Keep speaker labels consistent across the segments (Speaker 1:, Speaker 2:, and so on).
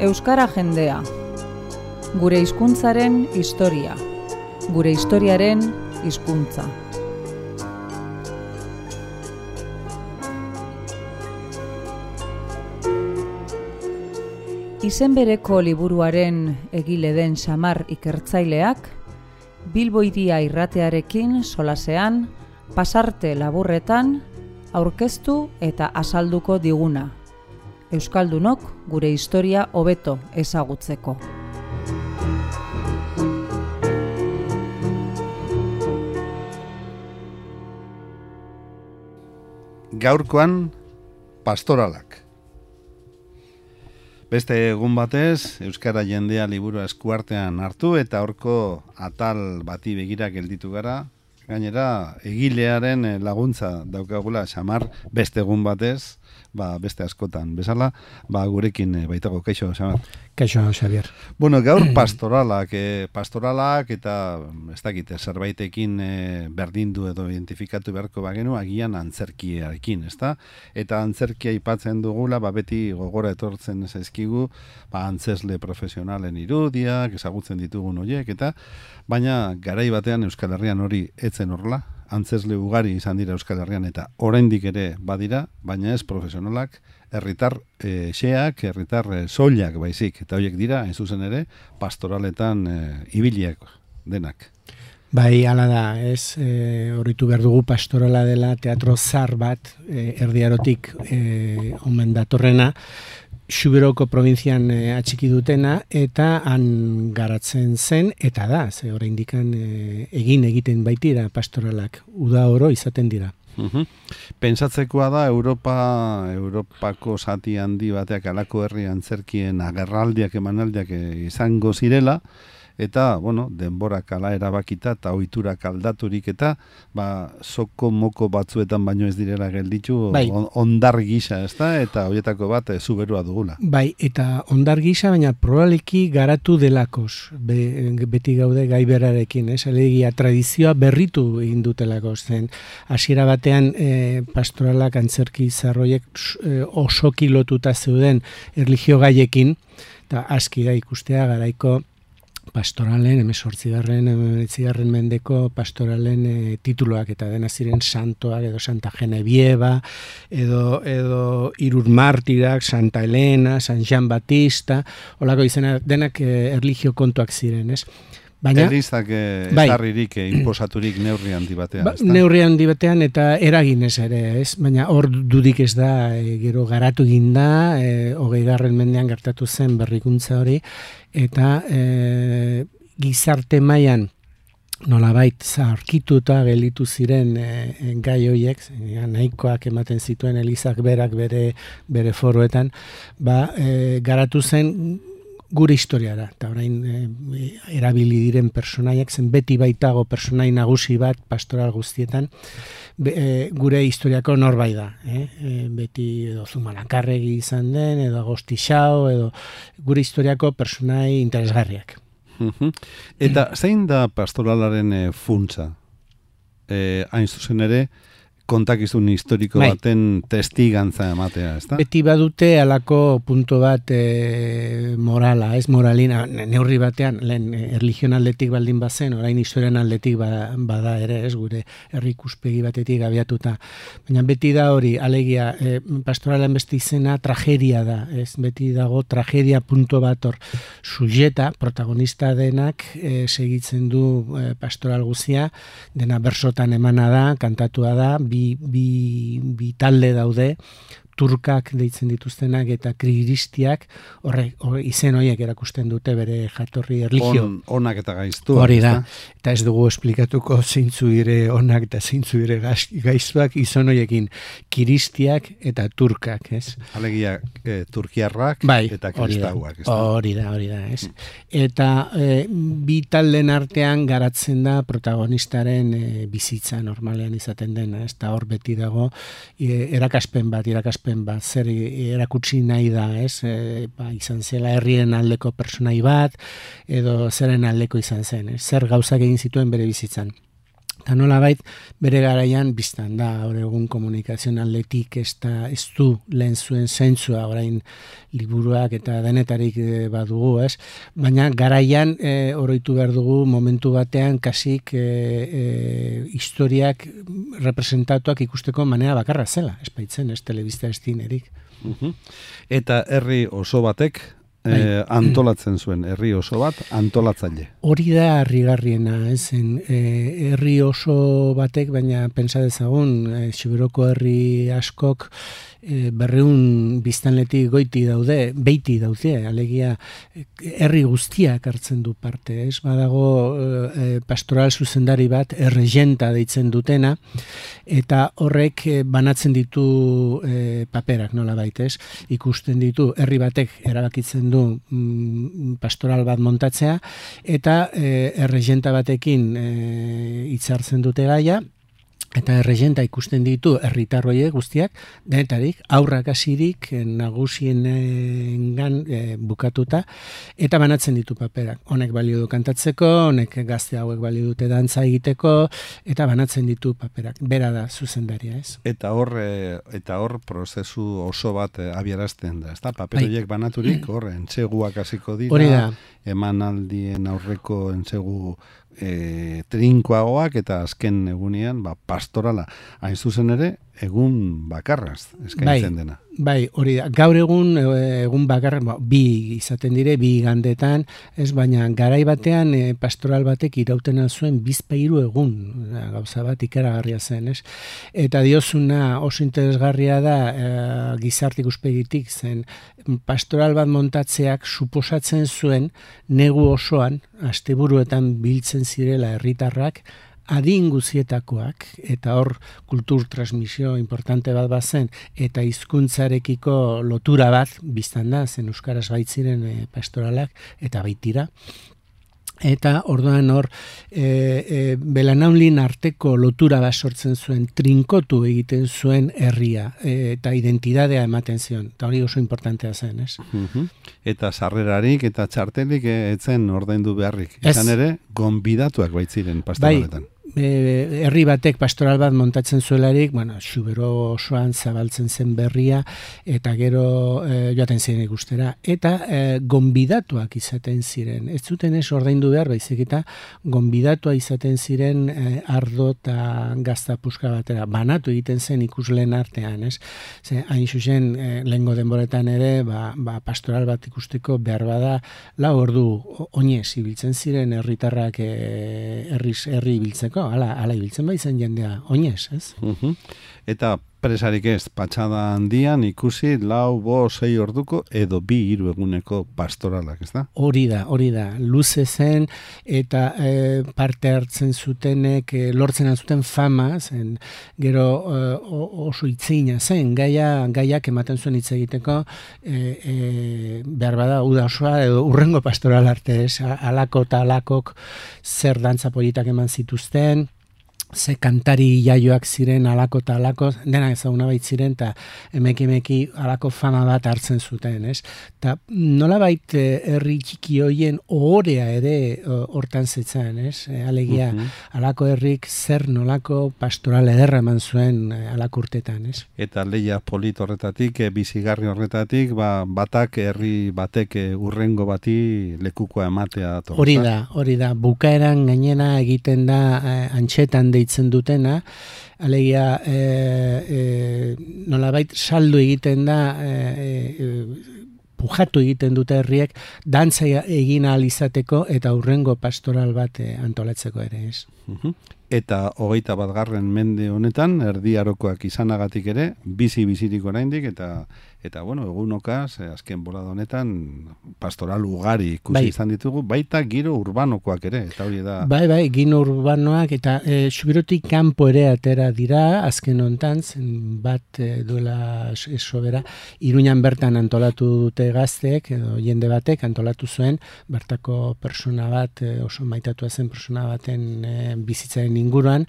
Speaker 1: Euskara jendea. Gure hizkuntzaren historia. Gure historiaren hizkuntza. Izen bereko liburuaren egile den samar ikertzaileak, Bilbo iria irratearekin solasean, pasarte laburretan, aurkeztu eta azalduko diguna. Euskaldunok gure historia hobeto ezagutzeko.
Speaker 2: Gaurkoan pastoralak. Beste egun batez, Euskara jendea liburu eskuartean hartu eta horko atal bati begira gelditu gara. Gainera, egilearen laguntza daukagula xamar beste egun batez, ba, beste askotan bezala, ba, gurekin e, baitago, kaixo, Xabier.
Speaker 3: Kaixo, Xabier.
Speaker 2: Bueno, gaur pastoralak, e, pastoralak eta ez dakite, zerbaitekin e, berdindu edo identifikatu beharko bagenu, agian antzerkiarekin, ezta? Eta antzerkia aipatzen dugula, ba, beti gogora etortzen zaizkigu, ba, antzesle profesionalen irudiak, ezagutzen ditugun horiek, eta baina garai batean Euskal Herrian hori etzen horla, antzesle ugari izan dira Euskal Herrian eta oraindik ere badira, baina ez profesionalak, herritar e, xeak, herritar e, soilak baizik, eta horiek dira, ez zuzen ere, pastoraletan e, ibiliak denak.
Speaker 3: Bai, ala da, ez, e, horritu behar dugu pastorala dela teatro zar bat, e, erdiarotik e, omen datorrena, Xuberoko provinzian e, atxiki dutena eta han garatzen zen eta da, ze oraindikan e, egin egiten baitira pastoralak uda oro izaten dira.
Speaker 2: Uhum. Pensatzekoa da Europa Europako zati handi bateak alako herri antzerkien agerraldiak emanaldiak eh, izango zirela, eta, bueno, denbora kala erabakita eta ohiturak aldaturik eta, ba, soko moko batzuetan baino ez direla gelditu, bai. ondar gisa, ez da, eta horietako bat e, zuberua dugula.
Speaker 3: Bai, eta ondar gisa, baina probableiki garatu delakos, be, beti gaude gaiberarekin, ez, alegia tradizioa berritu egin dutelako, zen, hasiera batean e, pastoralak antzerki zarroiek e, oso kilotuta zeuden erligio gaiekin, eta aski da ikustea garaiko pastoralen, emesortzigarren, emesortzigarren mendeko pastoralen e, tituloak eta dena ziren santoak edo Santa Genevieva, edo, edo Irur Martirak, Santa Elena, San Jean Batista, holako izena denak e, erligio kontuak ziren, ez?
Speaker 2: Baina, Elizak eh, bai, esarririk eh, imposaturik neurri handi batean. Ba,
Speaker 3: neurri handi batean eta eragin ez ere, ez? Baina hor dudik ez da, e, gero garatu ginda, e, hogei garren mendean gertatu zen berrikuntza hori, eta e, gizarte mailan nolabait zaharkituta gelitu ziren e, gai hoiek, nahikoak ematen zituen Elizak berak bere, bere foroetan, ba, e, garatu zen gure historiara, eta orain e, erabili diren personaiak zen beti baitago personai nagusi bat pastoral guztietan e, gure historiako norbai da eh? e, beti edo zumalankarregi izan den edo agosti xao edo gure historiako personai interesgarriak
Speaker 2: Eta zein da pastoralaren e, funtza? E, hain zuzen ere, kontakizun historiko bai. baten testigantza ematea, ezta?
Speaker 3: Beti badute alako punto bat e, morala, ez moralina, neurri batean, lehen erligion aldetik baldin bazen, orain historian aldetik ba, bada ere, ez gure errikuspegi batetik abiatuta. Baina beti da hori, alegia, e, pastoralen beste izena tragedia da, ez beti dago tragedia punto bat hor, sujeta, protagonista denak, e, segitzen du e, pastoral guzia, dena bersotan emana da, kantatua da, bi bi, bi, talde daude, turkak deitzen dituztenak eta kristiak horre, izen horiek erakusten dute bere jatorri erligio. On,
Speaker 2: onak eta gaiztu.
Speaker 3: Hori da. Eta ez dugu esplikatuko zeintzu dire onak eta zeintzu dire gaiztuak izan horiekin kiristiak eta turkak, ez?
Speaker 2: Alegia e, turkiarrak bai, eta kristauak.
Speaker 3: Hori da, hori da, ez? Eta e, bi talden artean garatzen da protagonistaren e, bizitza normalean izaten dena, ez? Eta hor beti dago erakaspen bat, erakaspen ba, zer erakutsi nahi da, ez? E, ba, izan zela herrien aldeko personai bat, edo zeren aldeko izan zen, ez? zer gauzak egin zituen bere bizitzan. Eta nola bait, bere garaian biztan da, hor egun komunikazioan atletik ez, da, ez du lehen zuen zentzua orain liburuak eta denetarik e, badugu, ez? Baina garaian e, oroitu behar dugu momentu batean kasik e, e, historiak representatuak ikusteko manera bakarra zela, ez baitzen, ez telebista ez dinerik.
Speaker 2: Eta herri oso batek e, antolatzen zuen herri oso bat antolatzaile.
Speaker 3: Hori da harrigarriena, ez eh, herri oso batek baina pentsa dezagun e, herri askok e, berreun biztanletik goiti daude, beiti daude, alegia herri guztiak hartzen du parte, ez? Badago e, pastoral zuzendari bat erregenta deitzen dutena eta horrek banatzen ditu e, paperak nola baitez, ikusten ditu herri batek erabakitzen du mm, pastoral bat montatzea eta e, erregenta batekin e, itzartzen dute gaia eta erregenta ikusten ditu herritarroie guztiak denetarik aurrak hasirik eh, nagusiengan e, bukatuta eta banatzen ditu paperak. Honek balio du kantatzeko honek gazte hauek balio dute dantza egiteko eta banatzen ditu paperak. Bera da zuzendaria ez?
Speaker 2: Eta hor eh, eta hor prozesu oso bat abiarazten da ezta? Paper bai. horiek banaturik hor entseguak hasiko dira emanaldien aurreko entsegu e, trinkoagoak eta azken egunean ba, pastorala. Hain zuzen ere, egun bakarraz eskaintzen bai, dena.
Speaker 3: Bai, hori da. Gaur egun e, egun bakarra ba, bi izaten dire bi gandetan, ez baina garai batean e, pastoral batek irauten zuen bizpairu egun, gauza bat ikaragarria zen, ez? Eta diozuna oso interesgarria da e, gizartik uspegitik zen pastoral bat montatzeak suposatzen zuen negu osoan asteburuetan biltzen zirela herritarrak adin guzietakoak, eta hor kultur transmisio importante bat bazen, eta hizkuntzarekiko lotura bat, biztan da, zen Euskaraz baitziren e, pastoralak, eta baitira, eta orduan hor e, e, belanaulin arteko lotura bat sortzen zuen trinkotu egiten zuen herria e, eta identidadea ematen zion eta hori oso importantea zen ez?
Speaker 2: eta sarrerarik eta txartelik etzen ordaindu beharrik. Izan ere gonbidatuak baitziren pastoraletan. bai,
Speaker 3: herri batek pastoral bat montatzen zuelarik, bueno, xubero osoan zabaltzen zen berria, eta gero e, joaten ziren ikustera. Eta e, gonbidatuak izaten ziren. Ez zuten ez ordaindu behar, baizik eta gonbidatua izaten ziren e, ardo eta gazta puska batera. Banatu egiten zen ikusleen artean, ez? Ze, hain zuzen, e, lehengo denboretan ere, ba, ba, pastoral bat ikusteko behar bada, lau ordu oinez ibiltzen ziren herritarrak e, herri ibiltzeko, ala, ala ibiltzen bai zen jendea, oinez, ez?
Speaker 2: Uh Eta presarik ez, patxada handian ikusi lau, bo, sei orduko edo bi hiru eguneko pastoralak, ez da?
Speaker 3: Hori da, hori da, luze zen eta e, parte hartzen zutenek, e, lortzen zuten fama, zen. Gero e, oso itzina zen, gaia, gaiak ematen zuen hitz egiteko, e, e, behar bada, uda osoa, edo urrengo pastoral arte, ez, alako eta alakok zer dantza politak eman zituzten, ze kantari jaioak ziren alako eta alako, dena ezaguna baitziren, eta emeki emeki alako fama bat hartzen zuten, ez? Ta nola bait eh, herri txiki hoien ohorea ere hortan zetzen, ez? E, alegia, mhm. alako herrik zer nolako pastoral ederra eman zuen e, alako urtetan, ez?
Speaker 2: Eta leia polit horretatik, e, bizigarri horretatik, ba, batak herri batek urrengo bati lekukoa ematea.
Speaker 3: Hori da, hori da, bukaeran gainena egiten da antxetan deitzen dutena, alegia e, e, nolabait saldu egiten da e, e, pujatu egiten dute herriek dantza egin ahal izateko eta urrengo pastoral bat e, antolatzeko ere ez.
Speaker 2: Eta hogeita bat garren mende honetan, erdiarokoak izanagatik ere, bizi bizirik oraindik eta eta bueno, egunokaz, azken bola honetan pastoral ugari ikusi bai. izan ditugu, baita giro urbanokoak ere, eta hori da.
Speaker 3: Bai, bai, giro urbanoak eta e, subirotik kanpo ere atera dira, azken hontan, bat e, duela esobera, iruñan bertan antolatu dute gazteek, edo jende batek antolatu zuen, bertako persona bat, e, oso maitatua zen persona baten e, bizitzaren inguruan,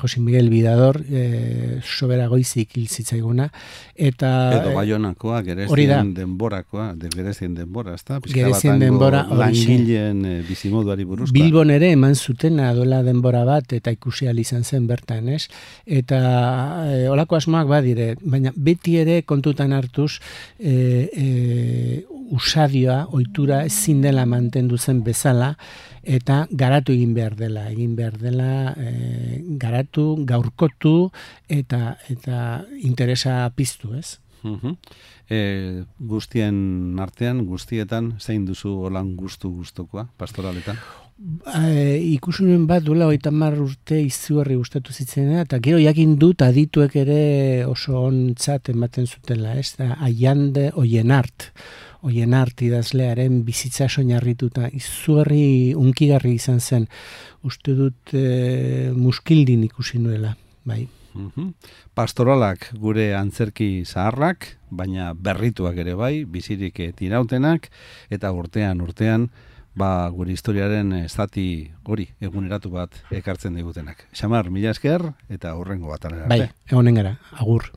Speaker 3: Jose Miguel Bidador, e, sobera goizik hil zitzaiguna, eta...
Speaker 2: Edo baionakoa, gerezien denborakoa, de gerezien denbora, ez da?
Speaker 3: Gerezien denbora,
Speaker 2: langileen e, bizimoduari buruzkoa.
Speaker 3: Bilbon ere eman zutena duela denbora bat, eta ikusi izan zen bertan, ez? Eta e, olako asmoak badire, baina beti ere kontutan hartuz, e, e, usadioa, ohitura ezin dela mantendu zen bezala, eta garatu egin behar dela, egin behar dela e, garatu, gaurkotu eta eta interesa piztu, ez?
Speaker 2: Uh e, guztien artean, guztietan, zein duzu holan guztu guztokoa, pastoraletan?
Speaker 3: E, ikusunen bat duela oita mar urte izugarri gustatu zitzen eta gero jakin dut adituek ere oso ontzat ematen zutela, ez da, aiande oien art, oien art idazlearen bizitza soinarrituta izugarri unkigarri izan zen uste dut e, muskildin ikusi nuela bai
Speaker 2: mhm. Pastoralak gure antzerki zaharrak, baina berrituak ere bai, bizirik tirautenak, eta urtean, urtean, ba, gure historiaren zati hori eguneratu bat ekartzen digutenak. Xamar, mila esker, eta horrengo bat.
Speaker 3: Bai, egonen gara, agur.